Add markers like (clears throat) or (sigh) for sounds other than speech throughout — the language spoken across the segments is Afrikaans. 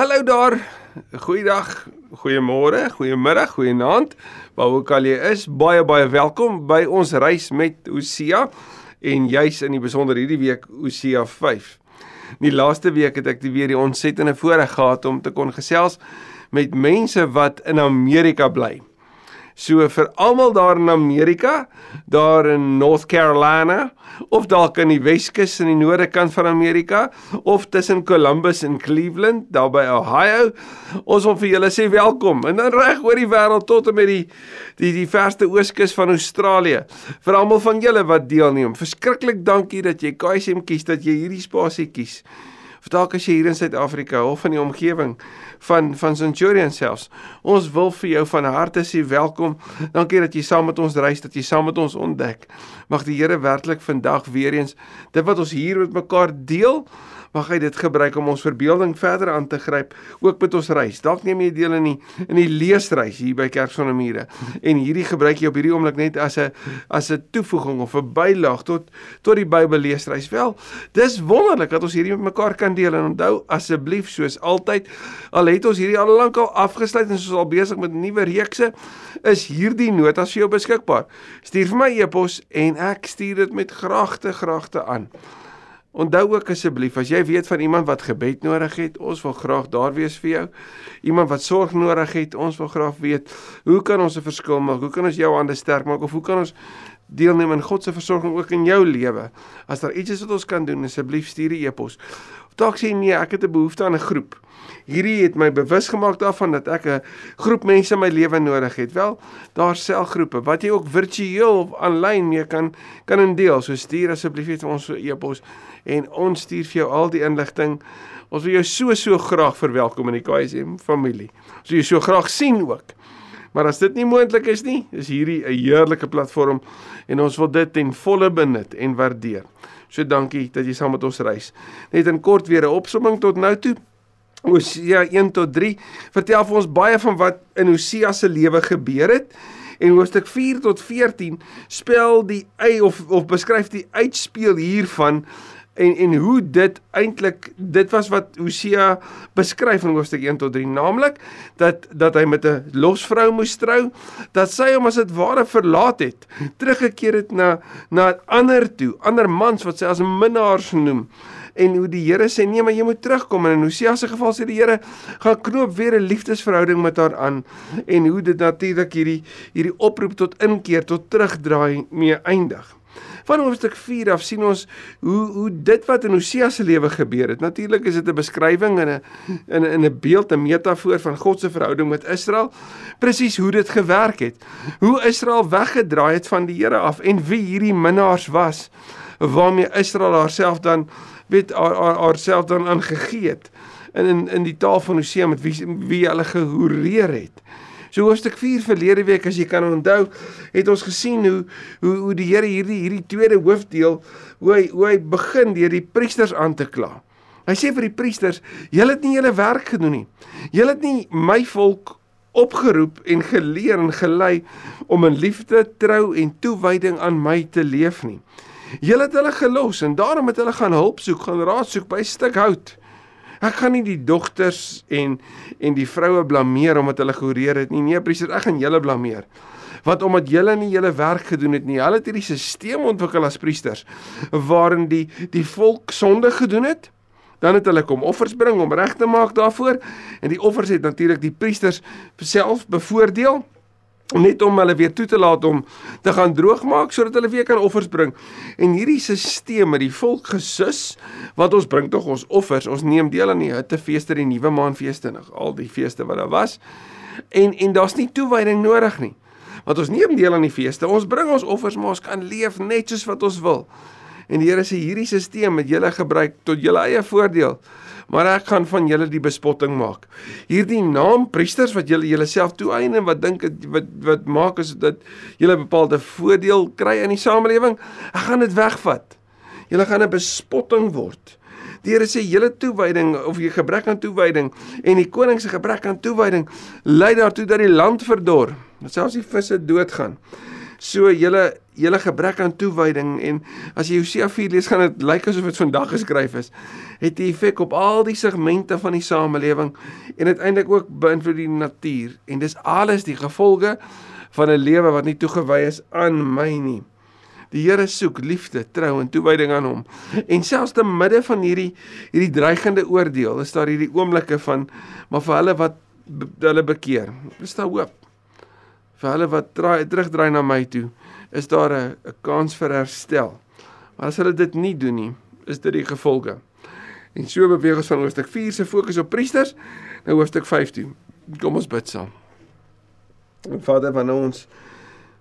Hallo daar. Goeiedag, goeiemôre, goeiemiddag, goeienaand. Waar ook al jy is, baie baie welkom by ons reis met Hosea en juis in die besonder hierdie week Hosea 5. Die laaste week het ek weer die ontsettende voorreg gehad om te kon gesels met mense wat in Amerika bly. So vir almal daar in Amerika, daar in North Carolina of dalk in die Weskus in die noorde kant van Amerika of tussen Columbus en Cleveland daar by Ohio, ons wil vir julle sê welkom. En dan reg oor die wêreld tot en met die die die verste ooskus van Australië. Vir almal van julle wat deelneem, verskriklik dankie dat jy KSM kies, dat jy hierdie spasie kies. Of dalk as jy hier in Suid-Afrika of in die omgewing van van Centurion selfs. Ons wil vir jou van harte sê welkom. Dankie dat jy saam met ons reis, dat jy saam met ons ontdek. Mag die Here werklik vandag weer eens dit wat ons hier met mekaar deel, mag hy dit gebruik om ons verbeelding verder aan te gryp ook met ons reis. Dalk neem jy deel in die in die leesreis hier by Kerk sonder mure en hierdie gebruik jy op hierdie oomblik net as 'n as 'n toevoeging of 'n bylaag tot tot die Bybel leesreis. Wel, dis wonderlik dat ons hierdie met mekaar kan deel en onthou asseblief soos altyd al het ons hierdie al lank al afgesluit en is al besig met nuwe reekse is hierdie notas vir jou beskikbaar. Stuur vir my e-pos en ek stuur dit met graagte graagte aan. Onthou ook asseblief as jy weet van iemand wat gebed nodig het, ons wil graag daar wees vir jou. Iemand wat sorg nodig het, ons wil graag weet hoe kan ons 'n verskil maak? Hoe kan ons jou hande sterk maak of hoe kan ons deelneem aan God se versorging ook in jou lewe? As daar iets is wat ons kan doen, asseblief stuur 'n e-pos. Of dalk sê nee, ek het 'n behoefte aan 'n groep. Hierdie het my bewus gemaak daarvan dat ek 'n groep mense in my lewe nodig het. Wel, daar selgroepe wat jy ook virtueel of aanlyn mee kan kan indeel. So stuur asseblief vir ons so e-pos en ons stuur vir jou al die inligting. Ons wil jou so so graag verwelkom in die KSM familie. Ons wil jou so graag sien ook. Maar as dit nie moontlik is nie, is hierdie 'n heerlike platform en ons wil dit ten volle benut en waardeer. So dankie dat jy saam met ons reis. Net in kort weer 'n opsomming tot nou toe. Hosea 1 tot 3 vertel vir ons baie van wat in Hosea se lewe gebeur het en hoofstuk 4 tot 14 spel die of of beskryf die uitspeel hiervan en en hoe dit eintlik dit was wat Hosea beskryf in hoofstuk 1 tot 3 naamlik dat dat hy met 'n losvrou moes trou dat sy hom as dit ware verlaat het teruggekeer het na na ander toe ander mans wat sy as minnaars noem. En hoe die Here sê nee maar jy moet terugkom. En in Hosea se geval sê die Here gaan knoop weer 'n liefdesverhouding met haar aan. En hoe dit natuurlik hierdie hierdie oproep tot inkeer tot terugdraai mee eindig Van hoofstuk 4 af sien ons hoe hoe dit wat in Hosea se lewe gebeur het. Natuurlik is dit 'n beskrywing en 'n in 'n 'n beeld, 'n metafoor van God se verhouding met Israel. Presies hoe dit gewerk het. Hoe Israel weggedraai het van die Here af en wie hierdie minnaars was waarmee Israel haarself dan weet haarself dan aangegee het. In in in die taal van Hosea met wie wie hulle gehoreer het. So hoofstuk 4 verlede week as jy kan onthou, het ons gesien hoe hoe hoe die Here hierdie hierdie tweede hoofdeel hoe hy hoe hy begin deur die priesters aan te kla. Hy sê vir die priesters, julle het nie julle werk gedoen nie. Julle het nie my volk opgeroep en geleer en gelei om in liefde, trou en toewyding aan my te leef nie. Julle het hulle gelos en daarom het hulle gaan hulp soek, gaan raad soek by 'n stuk hout. Ek gaan nie die dogters en en die vroue blameer omdat hulle gehoreer het nie. Nee, priester, ek gaan julle blameer. Want omdat julle nie julle werk gedoen het nie. Hulle het hierdie stelsel ontwikkel as priesters waarin die die volk sonde gedoen het. Dan het hulle kom offers bring om reg te maak daarvoor en die offers het natuurlik die priesters self bevoordeel net om hulle weer toe te laat om te gaan droogmaak sodat hulle weer kan offers bring. En hierdie stelsel met die volk gesus wat ons bring tog ons offers, ons neem deel aan die hittefeeste, die nuwe maanfeeste en al die feeste wat daar was. En en daar's nie toewyding nodig nie. Want ons neem deel aan die feeste, ons bring ons offers, maar ons kan leef net soos wat ons wil. En die Here sê hierdie stelsel met julle gebruik tot julle eie voordeel maar ek gaan van julle die bespotting maak. Hierdie naam priesters wat julle julleself toeëien en wat dink wat wat maak is dat julle bepaalde voordeel kry in die samelewing, ek gaan dit wegvat. Julle gaan 'n bespotting word. Die Here sê julle toewyding of jy gebrek aan toewyding en die koning se gebrek aan toewyding lei daartoe dat die land verdor, dat selfs die visse doodgaan. So julle julle gebrek aan toewyding en as jy Hosea 4 lees gaan dit lyk asof dit vandag geskryf is, het 'n effek op al die segmente van die samelewing en uiteindelik ook beïnvloed die natuur en dis alles die gevolge van 'n lewe wat nie toegewy is aan my nie. Die Here soek liefde, trou en toewyding aan hom. En selfs te midde van hierdie hierdie dreigende oordeel, is daar hierdie oomblikke van maar vir hulle wat hulle bekeer. Is daar hoop? Vir hulle wat draai terugdraai na my toe, is daar 'n 'n kans vir herstel. Maar as hulle dit nie doen nie, is dit die gevolge. En so beweeg ons van hoofstuk 4 se fokus op priesters na hoofstuk 15. Kom ons bid saam. Vader van ons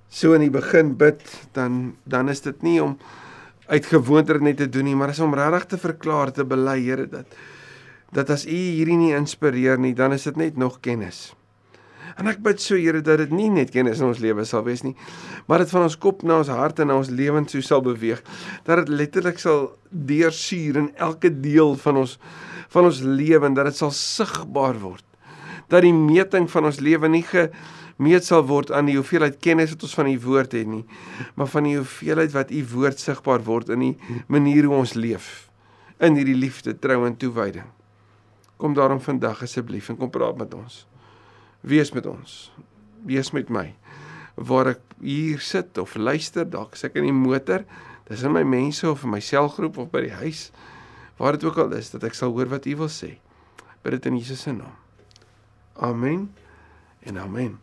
so in die begin bid, dan dan is dit nie om uit gewoonte net te doen nie, maar is om regtig te verklaar te bely, Here, dat dat as U hierdie nie inspireer nie, dan is dit net nog kennis. En ek bid so Here dat dit nie net kennis in ons lewe sal wees nie, maar dit van ons kop na ons hart en na ons lewens so sal beweeg, dat dit letterlik sal deursuur in elke deel van ons van ons lewe en dat dit sal sigbaar word. Dat die meting van ons lewe nie ge meet sal word aan die hoeveelheid kennis wat ons van u woord het nie, maar van die hoeveelheid wat u woord sigbaar word in die manier hoe ons leef in hierdie liefde, trou en toewyding. Kom daarom vandag asseblief en kom praat met ons. Wees met ons. Wees met my. Waar ek hier sit of luister, dalk as ek in die motor, dis in my mense of in my selgroep of by die huis, waar dit ook al is, dat ek sal hoor wat u wil sê. Bid dit in Jesus se naam. Amen. En amen.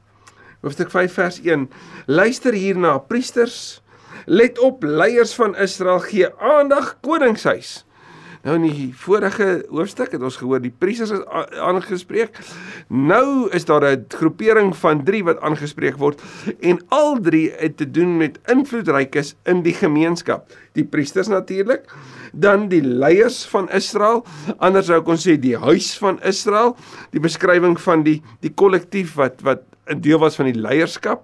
Hoofstuk 5 vers 1. Luister hierna, priesters, let op, leiers van Israel, gee aandag koningshuis. Nou in die vorige hoofstuk het ons gehoor die priesters is aangespreek. Nou is daar 'n groepering van 3 wat aangespreek word en al 3 het te doen met invloedrykes in die gemeenskap. Die priesters natuurlik, dan die leiers van Israel, anders sou kon sê die huis van Israel, die beskrywing van die die kollektief wat wat 'n deel was van die leierskap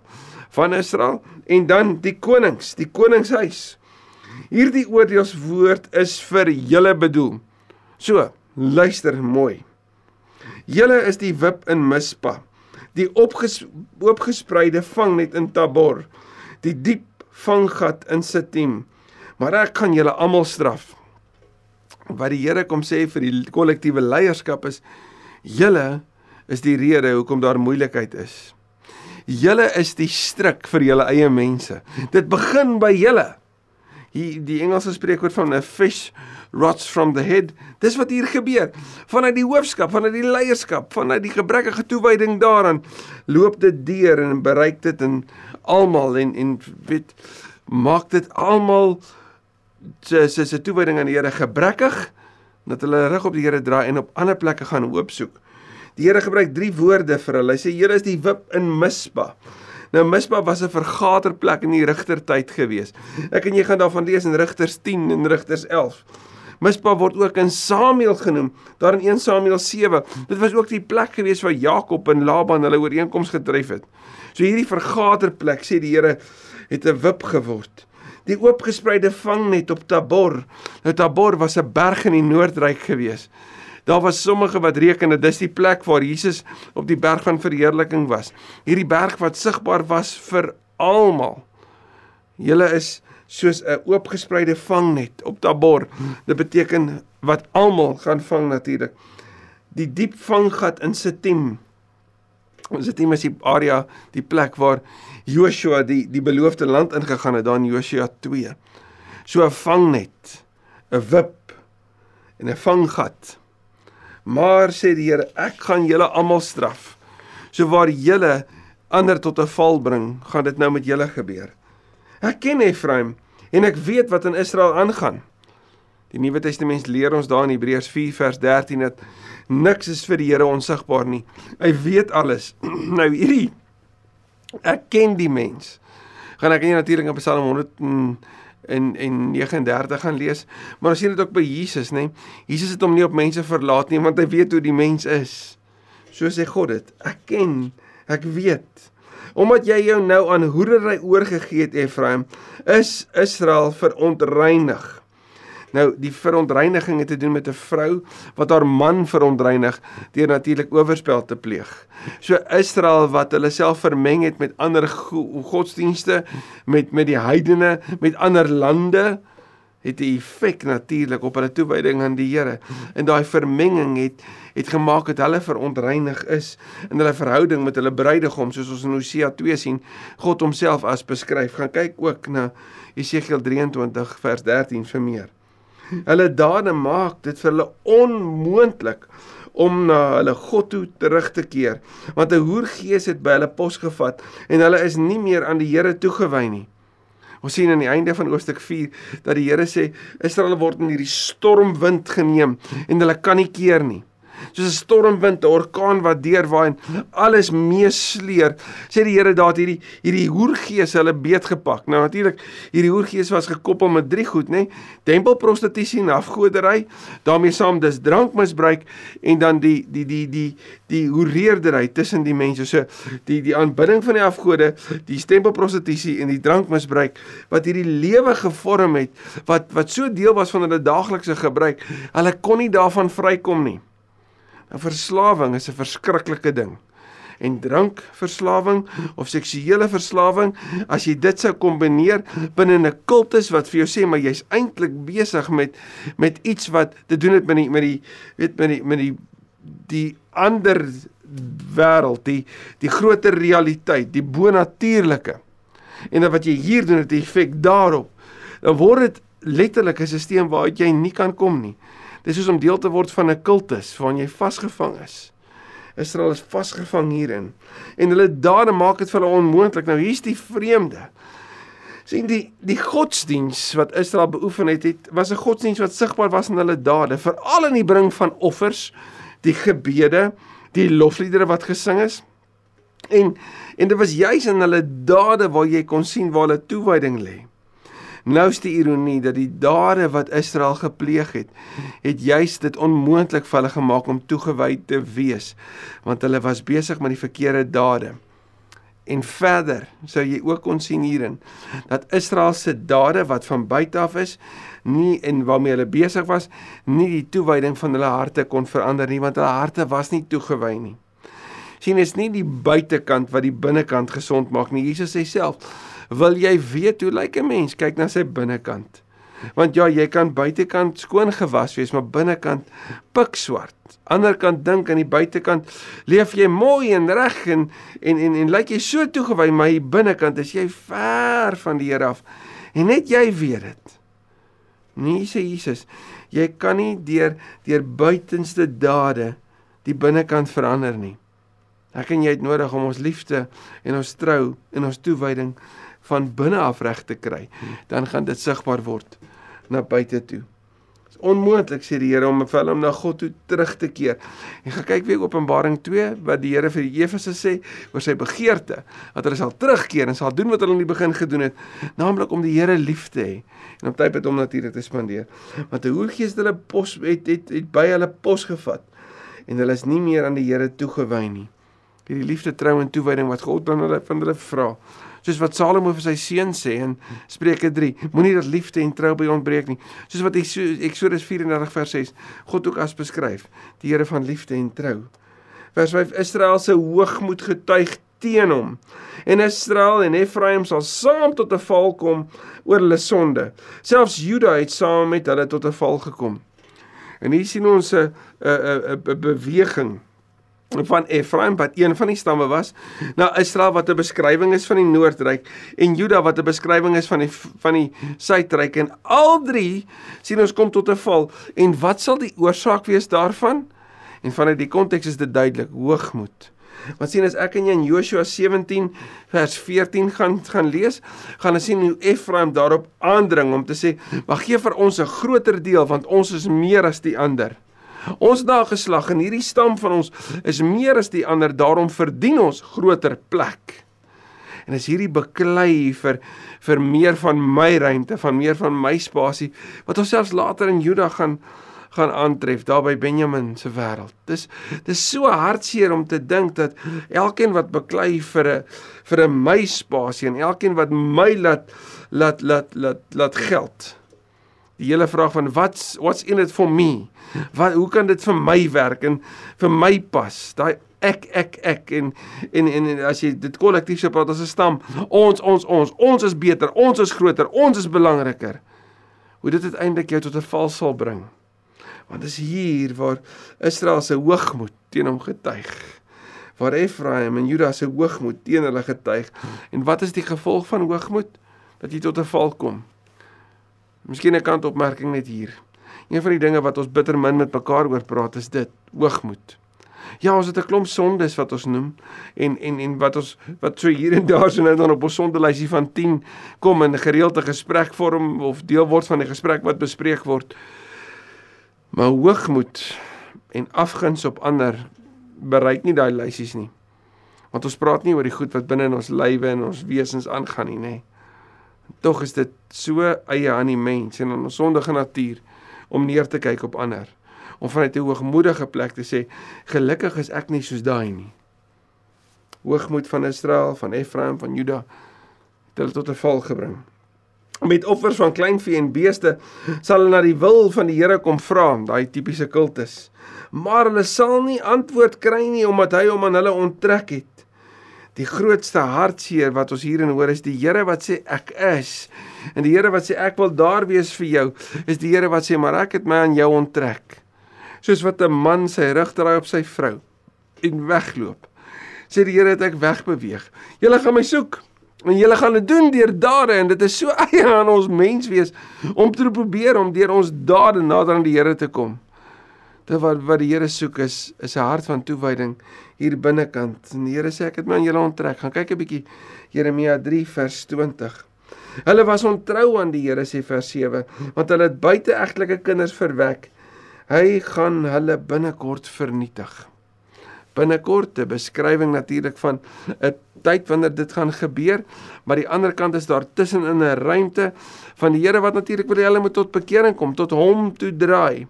van Israel en dan die konings, die koningshuis. Hierdie oordeelswoord is vir julle bedoel. So, luister mooi. Julle is die wip in Mispa, die opges, opgespreide vangnet in Tabor, die diep vanggat in Sittim. Maar ek kan julle almal straf. Wat die Here kom sê vir die kollektiewe leierskap is julle is die rede hoekom daar moeilikheid is. Julle is die stryk vir julle eie mense. Dit begin by julle. Hier die Engelse spreekwoord van 'n fish rots from the head. Dis wat hier gebeur. Vanuit die hoofskap, vanuit die leierskap, vanuit die gebrekkige toewyding daaraan, loop dit deur en bereik dit in almal en en weet maak dit almal se se se toewyding aan die Here gebrekkig dat hulle rug op die Here draai en op ander plekke gaan hoop soek. Die Here gebruik drie woorde vir hulle. Hy sê Here is die wip in Mispa. Nou Mispa was 'n vergaderplek in die Rigtertyd gewees. Ek en jy gaan daarvan lees in Rigters 10 en Rigters 11. Mispa word ook in Samuel genoem, daar in 1 Samuel 7. Dit was ook die plek gewees waar Jakob en Laban hulle ooreenkoms getref het. So hierdie vergaderplek sê die Here het 'n wip geword. Die oopgespreide vangnet op Tabor. Nou Tabor was 'n berg in die Noordryk gewees. Daar was sommige wat reken dat dis die plek waar Jesus op die berg van verheerliking was. Hierdie berg wat sigbaar was vir almal. Julle is soos 'n oopgespreide vangnet op Tabor. Dit beteken wat almal gaan vang natuurlik. Die diep vanggat in Sittim. Sittim is die area, die plek waar Joshua die die beloofde land ingegaan het, daar in Joshua 2. So 'n vangnet, 'n wip en 'n vanggat. Maar sê die Here, ek gaan julle almal straf. So waar julle ander tot 'n val bring, gaan dit nou met julle gebeur. Ek ken Efraim en ek weet wat in Israel aangaan. Die Nuwe Testament leer ons daar in Hebreërs 4 vers 13 dat niks is vir die Here onsigbaar nie. Hy weet alles. (clears throat) nou hierdie ek ken die mens. Gaan ek nie natuurlik in Psalm 100 in en 39 gaan lees. Maar ons sien dit ook by Jesus, nê? Nee? Jesus het hom nie op mense verlaat nie want hy weet hoe die mens is. So sê God dit. Ek ken, ek weet. Omdat jy jou nou aan hoedery oorgegee het, Efraim, is Israel verontreinig. Nou die verontreiniging het te doen met 'n vrou wat haar man verontreinig deur natuurlik oorspel te pleeg. So Israel wat hulle self vermeng het met ander godsdienste, met met die heidene, met ander lande het 'n effek natuurlik op hulle toewyding aan die Here. En daai vermenging het het gemaak dat hulle verontreinig is in hulle verhouding met hulle bruidegom, soos ons in Hosea 2 sien, God homself as beskryf. Gaan kyk ook na Jesegiel 23 vers 13 vir meer. Hulle dade maak dit vir hulle onmoontlik om na hulle God toe terug te keer, want 'n hoergees het by hulle posgevat en hulle is nie meer aan die Here toegewy nie. Ons sien aan die einde van hoofstuk 4 dat die Here sê Israel word in hierdie stormwind geneem en hulle kan nie keer nie soos 'n stormwind, 'n orkaan wat deurwaai en alles meesleer. Sê die Here daar hierdie hierdie hoergees hulle beet gepak. Nou natuurlik, hierdie hoergees was gekoppel met drie goed, nê? Tempelprostitusie en afgoderry, daarmee saam dis drankmisbruik en dan die die die die die hoereerdery tussen die mense. So die die aanbidding van die afgode, die tempelprostitusie en die drankmisbruik wat hierdie lewe gevorm het wat wat so deel was van hulle daaglikse gebruik. Hulle kon nie daarvan vrykom nie. 'n Verslawing is 'n verskriklike ding. En drankverslawing of seksuele verslawing, as jy dit sou kombineer binne 'n kultus wat vir jou sê maar jy's eintlik besig met met iets wat te doen het met die met die weet met die met die die ander wêreld, die die groter realiteit, die bonatuurlike. En dan wat jy hier doen het 'n effek daarop. Dan word dit letterlik 'n stelsel waaruit jy nie kan kom nie. Dis soos om deel te word van 'n kultus waarin jy vasgevang is. Israel is vasgevang hierin en hulle dade maak dit vir hulle onmoontlik. Nou hier's die vreemde. sien die die godsdiens wat Israel beoefen het, het was 'n godsdiens wat sigbaar was in hulle dade, veral in die bring van offers, die gebede, die lofliedere wat gesing is. En en dit was juis in hulle dade waar jy kon sien waar hulle toewyding lê. Nou is die ironie dat die dade wat Israel gepleeg het, het juis dit onmoontlik vir hulle gemaak om toegewy te wees, want hulle was besig met die verkeerde dade. En verder sou jy ook kon sien hierin dat Israel se dade wat van buite af is, nie en waarmee hulle besig was, nie die toewyding van hulle harte kon verander nie, want hulle harte was nie toegewy nie. Sien, is nie die buitekant wat die binnekant gesond maak nie. Jesus sê self, Wil jy weet hoe lyk 'n mens? Kyk na sy binnekant. Want ja, jy kan buitekant skoon gewas wees, maar binnekant pikswart. Anderkant dink aan die buitekant leef jy mooi en reg en en en, en lyk jy so toegewy, maar hier binnekant is jy ver van die Here af. En net jy weet dit. Nee, sê Jesus, jy kan nie deur deur buitenste dade die binnekant verander nie. Ek en jy het nodig om ons liefde en ons trou en ons toewyding van binne af reg te kry, dan gaan dit sigbaar word na buite toe. Dit is onmoontlik sê die Here om vir hom na God toe terug te keer. En gaan kyk weer Openbaring 2 wat die Here vir Efese sê oor sy begeerte dat hulle sal terugkeer en sal doen wat hulle in die begin gedoen het, naamlik om die Here lief te hê en om tyd met hom natuurlik te spandeer. Want 'n hoërgees het hulle pos het, het het by hulle pos gevat en hulle is nie meer aan die Here toegewy nie. Hierdie liefde, trou en toewyding wat God dan hulle van hulle vra soos wat Salomo vir sy seun sê in Spreuke 3, moenie dat liefde en trou by ontbreek nie. Soos wat Eksodus 34 vers 6 God ook as beskryf, die Here van liefde en trou. Vers 5 Israel se hoogmoed getuig teen hom. En Israel en Efraim sal saam tot 'n val kom oor hulle sonde. Selfs Juda het saam met hulle tot 'n val gekom. En hier sien ons 'n 'n 'n beweging van Efraim wat een van die stamme was, na Israel wat 'n beskrywing is van die noordryk en Juda wat 'n beskrywing is van die van die suidryk en al drie sien ons kom tot 'n val en wat sal die oorsaak wees daarvan? En vanuit die konteks is dit duidelik, hoogmoed. Wat sien as ek en jy in Joshua 17 vers 14 gaan gaan lees, gaan ons sien hoe Efraim daarop aandring om te sê, "Mag gee vir ons 'n groter deel want ons is meer as die ander." Ons nageslag en hierdie stam van ons is meer as die ander, daarom verdien ons groter plek. En as hierdie beklei vir vir meer van my ruimte, van meer van my spasie wat ons selfs later in Juda gaan gaan aantref daar by Benjamin se wêreld. Dis dis so hartseer om te dink dat elkeen wat beklei vir 'n vir 'n my spasie en elkeen wat my laat laat laat laat laat geld Die hele vraag van wat's what's in it for me? Wat hoe kan dit vir my werk en vir my pas? Daai ek ek ek en en en, en as jy dit kollektief sou praat as 'n stam, ons ons ons, ons is beter, ons is groter, ons is belangriker. Hoe dit uiteindelik jou tot 'n val sal bring. Want dis hier waar Israel se hoogmoed teen hom getuig. Waar Efraim en Juda se hoogmoed teen hulle getuig. En wat is die gevolg van hoogmoed? Dat jy tot 'n val kom. Miskien 'n kantopmerking net hier. Een van die dinge wat ons bitter min met mekaar oor praat is dit, hoogmoed. Ja, ons het 'n klomp sondes wat ons noem en en en wat ons wat so hier en daar so nou dan op ons sondelysie van 10 kom in 'n gereelde gesprek vorm of deel word van die gesprek wat bespreek word. Maar hoogmoed en afguns op ander bereik nie daai lysies nie. Want ons praat nie oor die goed wat binne in ons lywe en ons wesens aangaan nie, nê. Tog is dit so eie aan die mens en aan ons sondige natuur om neer te kyk op ander. Om vanuit 'n hoogmoedige plek te sê, gelukkig is ek nie soos daai nie. Hoogmoed van Israel, van Efraim, van Juda het hulle tot 'n val gebring. Met offers van kleinvee en beeste sal hulle na die wil van die Here kom vra, daai tipiese kultus. Maar hulle sal nie antwoord kry nie omdat hy hom aan hulle onttrek het. Die grootste hartseer wat ons hierin hoor is die Here wat sê ek is. En die Here wat sê ek wil daar wees vir jou, is die Here wat sê maar ek het my aan jou onttrek. Soos wat 'n man sy rug draai op sy vrou en wegloop. Sê die Here het ek wegbeweeg. Julle gaan my soek en julle gaan dit doen deur dade en dit is so (laughs) eie aan ons menswees om te probeer om deur ons dade nader aan die Here te kom. Dit wat wat die Here soek is is 'n hart van toewyding hier binnekant. En die Here sê ek het my aan julle onttrek. Gaan kyk 'n bietjie Jeremia 3 vers 20. Hulle was ontrou aan die Here sê vers 7, want hulle het buiteegtelike kinders verwek. Hy gaan hulle binnekort vernietig. Binnekort 'n beskrywing natuurlik van 'n tyd wanneer dit gaan gebeur, maar die ander kant is daar tussenin 'n ruimte van die Here wat natuurlik wil hê hulle moet tot bekering kom, tot hom toe draai.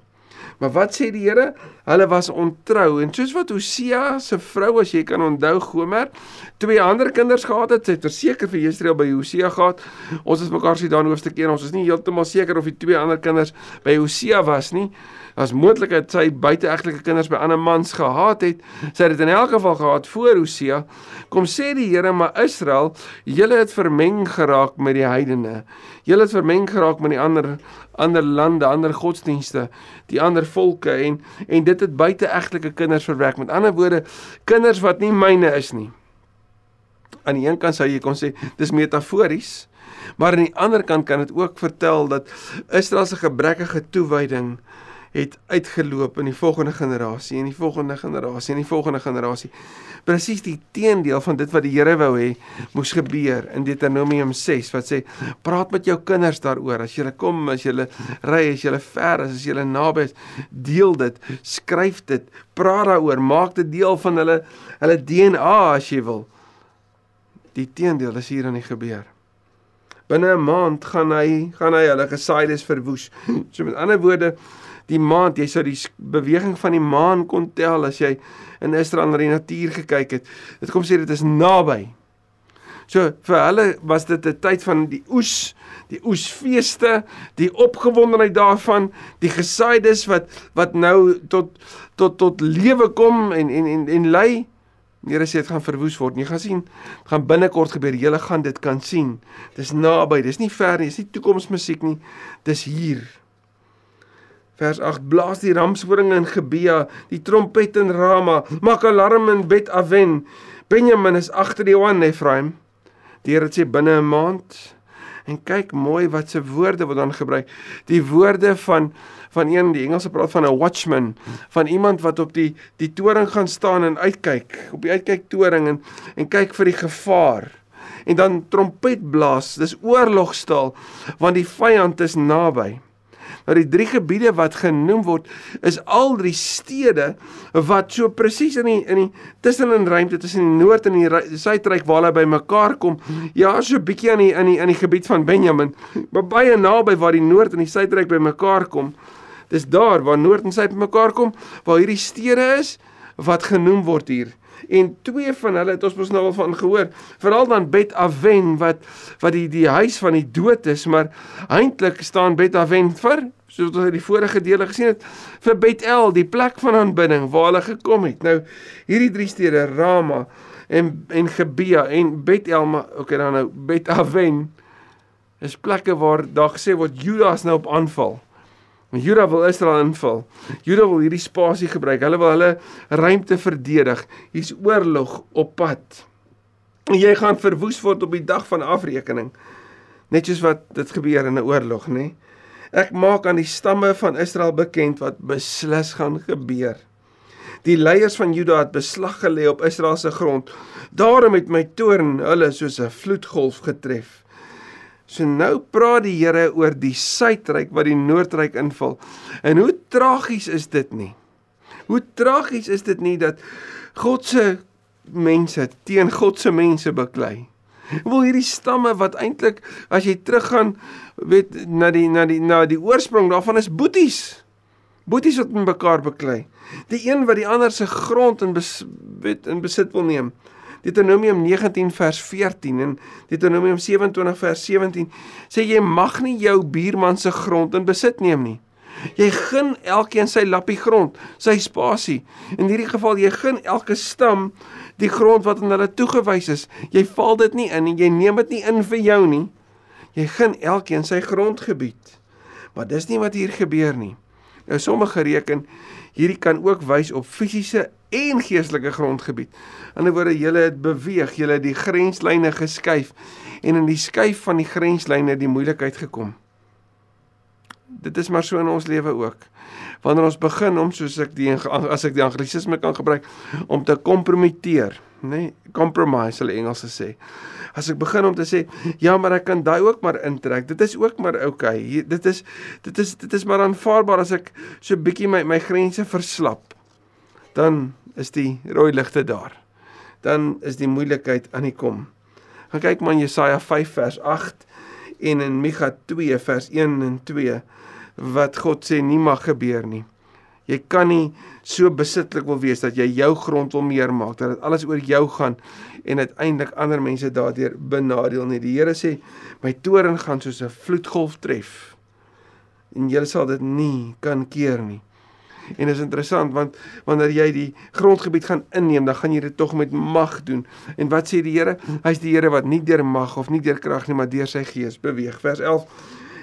Maar wat sê die Here? Hulle was ontrou en soos wat Hosea se vrou as jy kan onthou Gomer twee ander kinders gehad het, sy het verseker vir Jesreel by Hosea gehad. Ons het mekaar sien daar in hoofstuk 1, ons is nie heeltemal seker of die twee ander kinders by Hosea was nie. As moontlik het sy buiteegtelike kinders by ander mans gehad het. Sy het dit in elk geval gehad voor Hosea. Kom sê die Here, maar Israel, julle het vermeng geraak met die heidene. Julle het vermeng geraak met die ander ander lande, ander godsdienste, die ander volke en en dit het buiteegtelike kinders verwerk. Met ander woorde, kinders wat nie myne is nie. Aan die een kant sou jy kon sê dis metafories, maar aan die ander kant kan dit ook vertel dat Israel se gebrekkige toewyding het uitgeloop in die volgende generasie en die volgende generasie en die volgende generasie. Presies die teendeel van dit wat die Here wou hê moes gebeur in Deuteronomium 6 wat sê praat met jou kinders daaroor as jy kom, as jy ry, as jy ver is, as jy naby is, deel dit, skryf dit, praat daaroor, maak dit deel van hulle hulle DNA as jy wil. Die teendeel is hier aan die gebeur. Binne 'n maand gaan hy gaan hy hulle gesaaides verwoes. So met ander woorde, die maan, jy sou die beweging van die maan kon tel as jy in Israel na die natuur gekyk het. Dit kom sê dit is naby. So vir hulle was dit 'n tyd van die oes, die oesfeeste, die opgewondenheid daarvan, die gesaides wat wat nou tot tot tot lewe kom en en en en lê. Die Here sê dit gaan verwoes word. Jy gaan sien, dit gaan binnekort gebeur. Jy gaan dit kan sien. Dis naby. Dis nie ver nie. Dis nie toekomsmusiek nie. Dis hier. Vers 8: Blaas die ramshoring in Gebea, die trompet in Rama, maak alarm in Bet Aven. Benjamin is agter die Johan Ephraim. Die Here sê binne 'n maand en kyk mooi wat se woorde word dan gebruik. Die woorde van van een die Engelse praat van 'n watchman, van iemand wat op die die toring gaan staan en uitkyk, op die uitkyk toring en en kyk vir die gevaar. En dan trompet blaas. Dis oorlogstaal want die vyand is naby. Nou die drie gebiede wat genoem word is al drie stede wat so presies in die in die tussenin ruimte tussen die noord en die suidryk waar hulle bymekaar kom. Ja, so 'n bietjie aan die in die in die gebied van Benjamin, maar baie naby waar die noord en die suidryk bymekaar kom. Dis daar waar noord en suid bymekaar kom, waar hierdie stede is wat genoem word hier. En twee van hulle het ons mos nou al van gehoor. Veral dan Bet Aven wat wat die die huis van die dood is, maar eintlik staan Bet Aven vir soos ons in die vorige dele gesien het vir Betel, die plek van aanbidding waar hulle gekom het. Nou hierdie drie stede Rama en en Gebea en Betel, maar okay dan nou Bet Aven is plekke waar daar gesê word Judas nou op aanval. Juda wil Israel inval. Juda wil hierdie spasie gebruik. Hulle wil hulle ruimte verdedig. Hier's oorlog op pad. En jy gaan verwoes word op die dag van afrekening. Net soos wat dit gebeur in 'n oorlog, nê? Ek maak aan die stamme van Israel bekend wat beslis gaan gebeur. Die leiers van Juda het beslag gelê op Israel se grond. Daarom het my toorn hulle soos 'n vloedgolf getref. So nou praat die Here oor die suidryk wat die noordryk inval. En hoe tragies is dit nie? Hoe tragies is dit nie dat God se mense teen God se mense beklei? Wil hierdie stamme wat eintlik as jy teruggaan weet na die na die na die oorsprong daarvan is boeties. Boeties wat mekaar beklei. Die een wat die ander se grond in bes, weet in besit wil neem. Deuteronomium 19 vers 14 en Deuteronomium 27 vers 17 sê jy mag nie jou buurman se grond in besit neem nie. Jy gun elkeen sy lappie grond, sy spasie. In hierdie geval jy gun elke stam die grond wat aan hulle toegewys is. Jy val dit nie in en jy neem dit nie in vir jou nie. Jy gun elkeen sy grondgebied. Maar dis nie wat hier gebeur nie. Nou sommige reken hierdie kan ook wys op fisiese en geestelike grondgebied. In 'n woorde, jy het beweeg, jy het die grenslyne geskuif en in die skuif van die grenslyne die moeilikheid gekom. Dit is maar so in ons lewe ook. Wanneer ons begin om soos ek die as ek die anglisisme kan gebruik om te kompromiteer, nê, nee, compromise hulle Engelse sê. As ek begin om te sê, ja, maar ek kan daai ook maar intrek. Dit is ook maar oukei. Okay. Dit is dit is dit is maar aanvaarbaar as ek so bietjie my my grense verslap. Dan is die rooi ligte daar. Dan is die moeilikheid aan die kom. Gaan kyk maar in Jesaja 5 vers 8 en in Micha 2 vers 1 en 2 wat God sê nie mag gebeur nie. Jy kan nie so besitlik wil wees dat jy jou grond wil meer maak, dat dit alles oor jou gaan en uiteindelik ander mense daardeur benadeel nie. Die Here sê my toorn gaan soos 'n vloedgolf tref en jy sal dit nie kan keer nie. En dit is interessant want wanneer jy die grondgebied gaan inneem, dan gaan jy dit tog met mag doen. En wat sê die Here? Hy's die Here wat nie deur mag of nie deur krag nie, maar deur sy gees beweeg. Vers 11.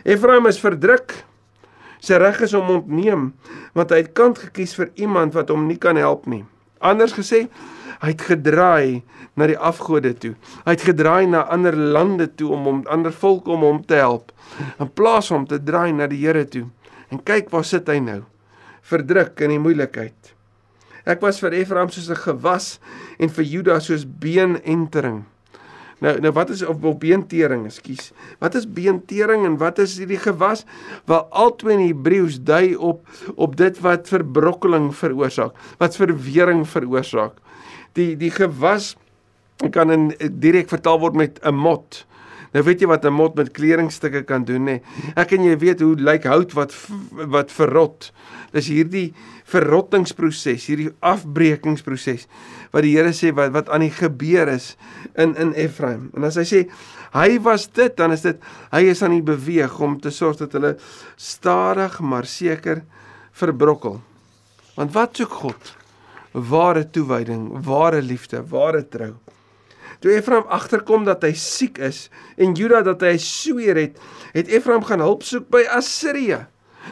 Efraim is verdruk. Sy reg is om ontneem, want hy het kant gekies vir iemand wat hom nie kan help nie. Anders gesê, hy het gedraai na die afgode toe. Hy het gedraai na ander lande toe om hom ander volke om hom te help in plaas om te draai na die Here toe. En kyk waar sit hy nou verdruk in die moeilikheid. Ek was vir Efraim soos 'n gewas en vir Juda soos beenentering. Nou nou wat is op, op beentering, ekskuus. Wat is beentering en wat is hierdie gewas? Wel albei in Hebreëus dui op op dit wat verbrokkeling veroorsaak, wat verwering veroorsaak. Die die gewas kan in direk vertaal word met 'n mot. Nou weet jy wat 'n mot met kleringstukke kan doen nê. Ek en jy weet hoe lyk hout wat wat verrot. Dis hierdie verrottingsproses, hierdie afbreekingsproses wat die Here sê wat wat aan die gebeur is in in Ephraim. En as hy sê hy was dit, dan is dit hy is aan die beweeg om te sorg dat hulle stadig maar seker verbrokkel. Want wat soek God? Ware toewyding, ware liefde, ware trou. Toe Efraim agterkom dat hy siek is en Juda dat hy sweer het, het Efraim gaan hulp soek by Assirië.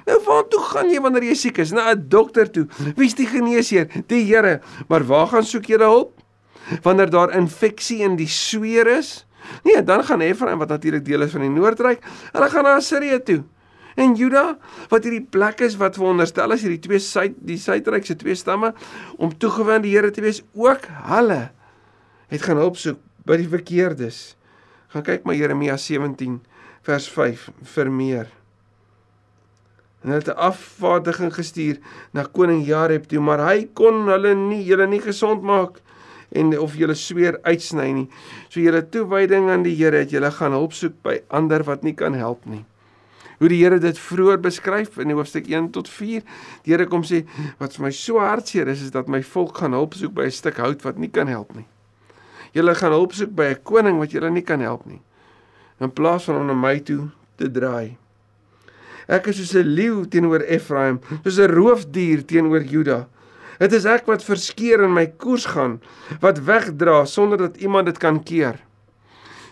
Nou waartoe gaan jy wanneer jy siek is? Na 'n dokter toe. Wie's die geneesheer? Die Here. Maar waar gaan soek jy hulp? Wanneer daar infeksie in die sweer is? Nee, dan gaan Efraim wat natuurlik deel is van die Noordryk, hulle gaan na Assirië toe. En Juda, wat hierdie plek is wat veronderstel is hierdie twee suid die suidryk se twee stamme om toegewy aan die Here te wees, ook hulle het gaan hulp soek by die verkeerdes. Gaan kyk maar Jeremia 17 vers 5 vir meer. En hulle het 'n afvaardiging gestuur na koning Jareb toe, maar hy kon hulle nie hulle nie gesond maak en of julle sweer uitsny nie. So julle toewyding aan die Here het julle gaan hulp soek by ander wat nie kan help nie. Hoe die Here dit vroeër beskryf in hoofstuk 1 tot 4. Die Here kom sê wat vir my so hartseer is is dat my volk gaan hulp soek by 'n stuk hout wat nie kan help nie. Julle gaan hulp soek by 'n koning wat julle nie kan help nie. In plaas van om na my toe te draai. Ek is soos 'n leeu teenoor Ephraim, soos 'n roofdier teenoor Juda. Dit is ek wat verskeer in my koers gaan, wat wegdra sonder dat iemand dit kan keer.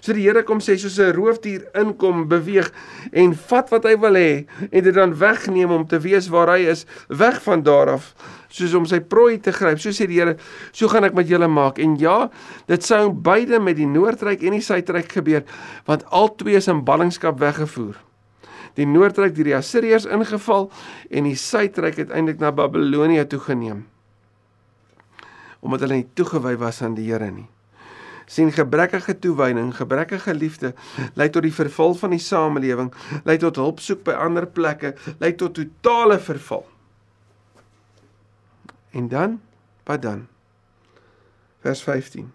So die Here kom sê soos 'n roofdier inkom, beweeg en vat wat hy wil hê en dit dan wegneem om te weet waar hy is, weg van daar af, soos om sy prooi te gryp. So sê die Here, so gaan ek met julle maak. En ja, dit sou beide met die noordryk en die suidryk gebeur, want albei is in ballingskap weggevoer die noordryk deur die Assiriërs ingeval en die suidryk uiteindelik na Babilonie toe geneem omdat hulle nie toegewy was aan die Here nie sien gebrekkige toewyding, gebrekkige liefde lei tot die verval van die samelewing, lei tot hulp soek by ander plekke, lei tot totale verval. En dan, wat dan? Vers 15.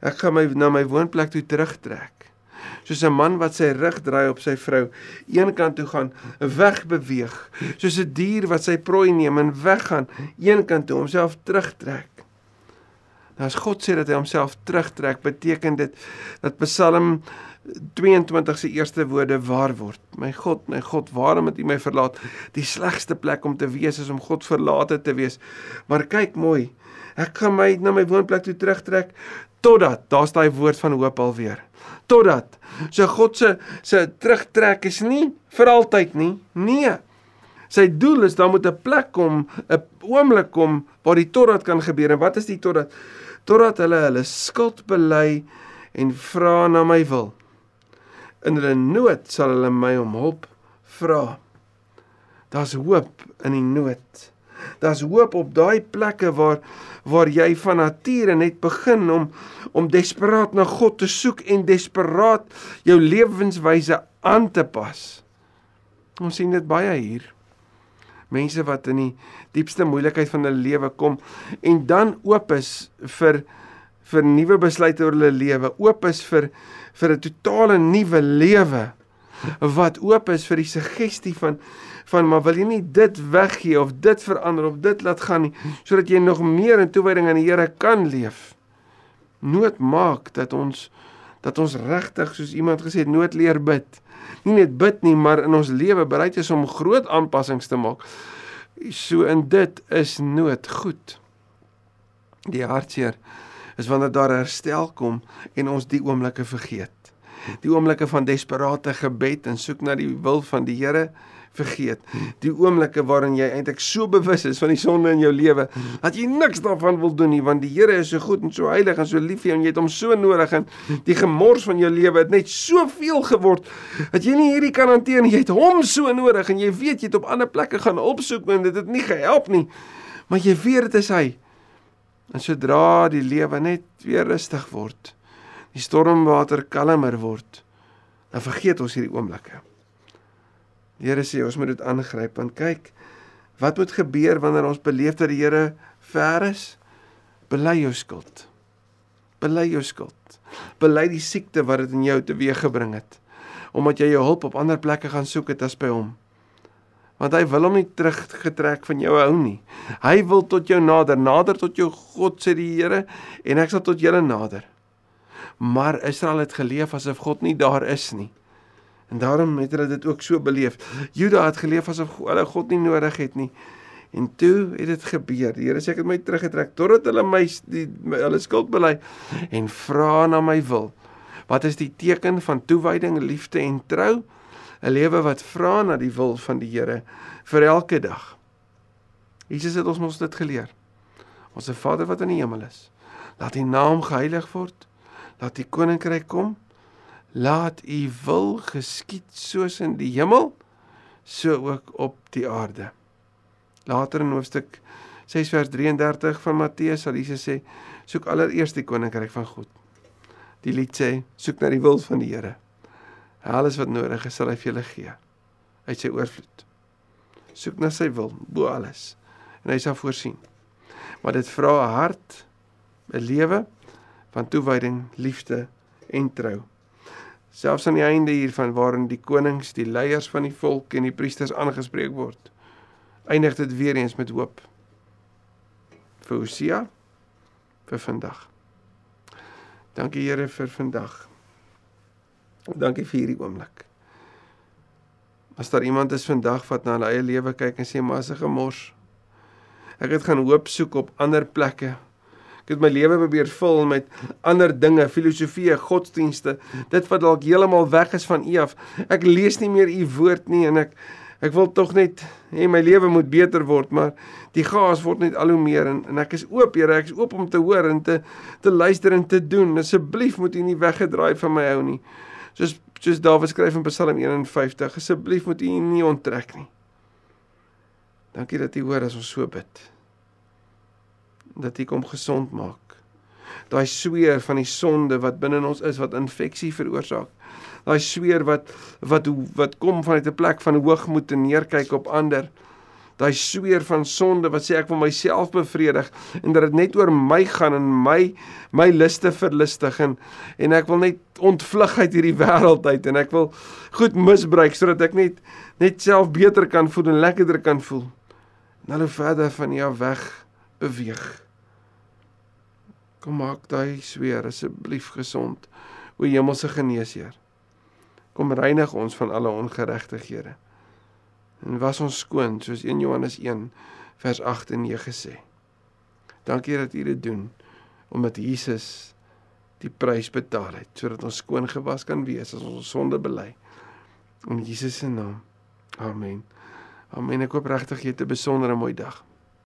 Ek gaan my na my woonplek toe terugtrek soos 'n man wat sy rug draai op sy vrou, een kant toe gaan, weg beweeg, soos 'n dier wat sy prooi neem en weggaan, een kant toe homself terugtrek. As God sê dat hy homself terugtrek, beteken dit dat Psalm 22 se eerste woorde waar word. My God, my God, waarom het U my verlaat? Die slegste plek om te wees is om God verlate te wees. Maar kyk mooi, ek gaan my na my woonplek toe terugtrek totdat daar's daai woord van hoop alweer. Totdat. So God se se terugtrek is nie vir altyd nie. Nee. Sy doel is dan moet 'n plek kom, 'n oomblik kom waar die totdat kan gebeur. En wat is die totdat? Totdat hulle hulle skuld bely en vra na my wil. In hulle nood sal hulle my om hulp vra. Daar's hoop in die nood. Daar's hoop op daai plekke waar waar jy van nature net begin om om desperaat na God te soek en desperaat jou lewenswyse aan te pas. Ons sien dit baie hier. Mense wat in die diepste moeilikheid van hulle lewe kom en dan oop is vir vir nuwe besluite oor hulle lewe, oop is vir vir 'n totale nuwe lewe wat oop is vir die suggestie van van maar wil jy nie dit weggee of dit verander of dit laat gaan nie sodat jy nog meer in toewyding aan die Here kan leef. Nood maak dat ons dat ons regtig soos iemand gesê het nood leer bid. Nie net bid nie, maar in ons lewe bereid is om groot aanpassings te maak. So in dit is nood goed. Die hartseer is wanneer daar herstel kom en ons die oomblikke vergeet. Die oomblikke van desperate gebed en soek na die wil van die Here vergeet. Die oomblikke waarin jy eintlik so bewus is van die sonde in jou lewe dat jy niks daarvan wil doen nie want die Here is so goed en so heilig en so lief vir jou en jy het hom so nodig en die gemors van jou lewe het net soveel geword dat jy nie hierdie kan hanteer nie. Jy het hom so nodig en jy weet jy het op ander plekke gaan opsoek en dit het nie gehelp nie. Maar jy weet dit is hy. En sodra die lewe net weer rustig word, die stormwater kalmer word, dan vergeet ons hierdie oomblikke. Die Here sê ons moet dit aangryp want kyk wat moet gebeur wanneer ons beleef dat die Here ver is? Bely jou skuld. Bely jou skuld. Bely die siekte wat dit in jou teweeggebring het omdat jy jou hulp op ander plekke gaan soek het as by hom. Want hy wil hom nie teruggetrek van jou hou nie. Hy wil tot jou nader, nader tot jou God sê die Here en ek sal tot julle nader. Maar Israel het geleef asof God nie daar is nie. En daarom het hulle dit ook so beleef. Juda het geleef asof hulle God nie nodig het nie. En toe het dit gebeur. Die Here sê ek het my teruggetrek totdat hulle my die my, hulle skuld bely en vra na my wil. Wat is die teken van toewyding, liefde en trou? 'n Lewe wat vra na die wil van die Here vir elke dag. Jesus het ons mos dit geleer. Ons Vader wat in die hemel is, laat U naam geheilig word. Laat U koninkryk kom laat u wil geskied soos in die hemel so ook op die aarde. Later in hoofstuk 6 vers 33 van Matteus sal Jesus sê soek allereerst die koninkryk van God. Die lied sê soek na die wil van die Here. Alles wat nodig is sal hy vir julle gee uit sy oorvloed. Soek na sy wil bo alles en hy sal voorsien. Maar dit vra 'n hart, 'n lewe van toewyding, liefde en trou Selfs aan die einde hiervan waarin die konings, die leiers van die volk en die priesters aangespreek word, eindig dit weer eens met hoop. Vir Hosea vir vandag. Dankie Here vir vandag. Dankie vir hierdie oomblik. As daar iemand is vandag wat na hulle eie lewe kyk en sê maar as 'n gemors. Ek het gaan hoop soek op ander plekke. Ek het my lewe probeer vul met ander dinge, filosofie, godsdienste, dit wat dalk heeltemal weg is van U af. Ek lees nie meer U woord nie en ek ek wil tog net hê my lewe moet beter word, maar die gaas word net al hoe meer en en ek is oop, Here, ek is oop om te hoor en te te luister en te doen. Asseblief moet U nie weggedraai van my hou nie. Soos soos Dawid skryf in Psalm 51, asseblief moet U nie onttrek nie. Dankie dat U hoor as ons so bid. Dat U kom gesond maak. Daai sweer van die sonde wat binne ons is wat infeksie veroorsaak. Daai sweer wat wat wat kom vanuit 'n plek van hoogmoed en neerkyk op ander daai sweer van sonde wat sê ek wil myself bevredig en dat dit net oor my gaan en my my liste verlustig en en ek wil net ontvlug uit hierdie wêreld uit en ek wil goed misbruik sodat ek net net self beter kan voel en lekkerder kan voel. Nou hoe verder van jou weg beweeg. Kom maak daai sweer asseblief gesond. O hemelse geneesheer. Kom reinig ons van alle ongeregtighede en was ons skoon soos 1 Johannes 1 vers 8 en 9 sê. Dankie dat U dit doen omdat Jesus die prys betaal het sodat ons skoon gewas kan wees as ons ons sonde bely. In Jesus se naam. Amen. Amen. Ek hoop regtig jy het 'n besondere mooi dag.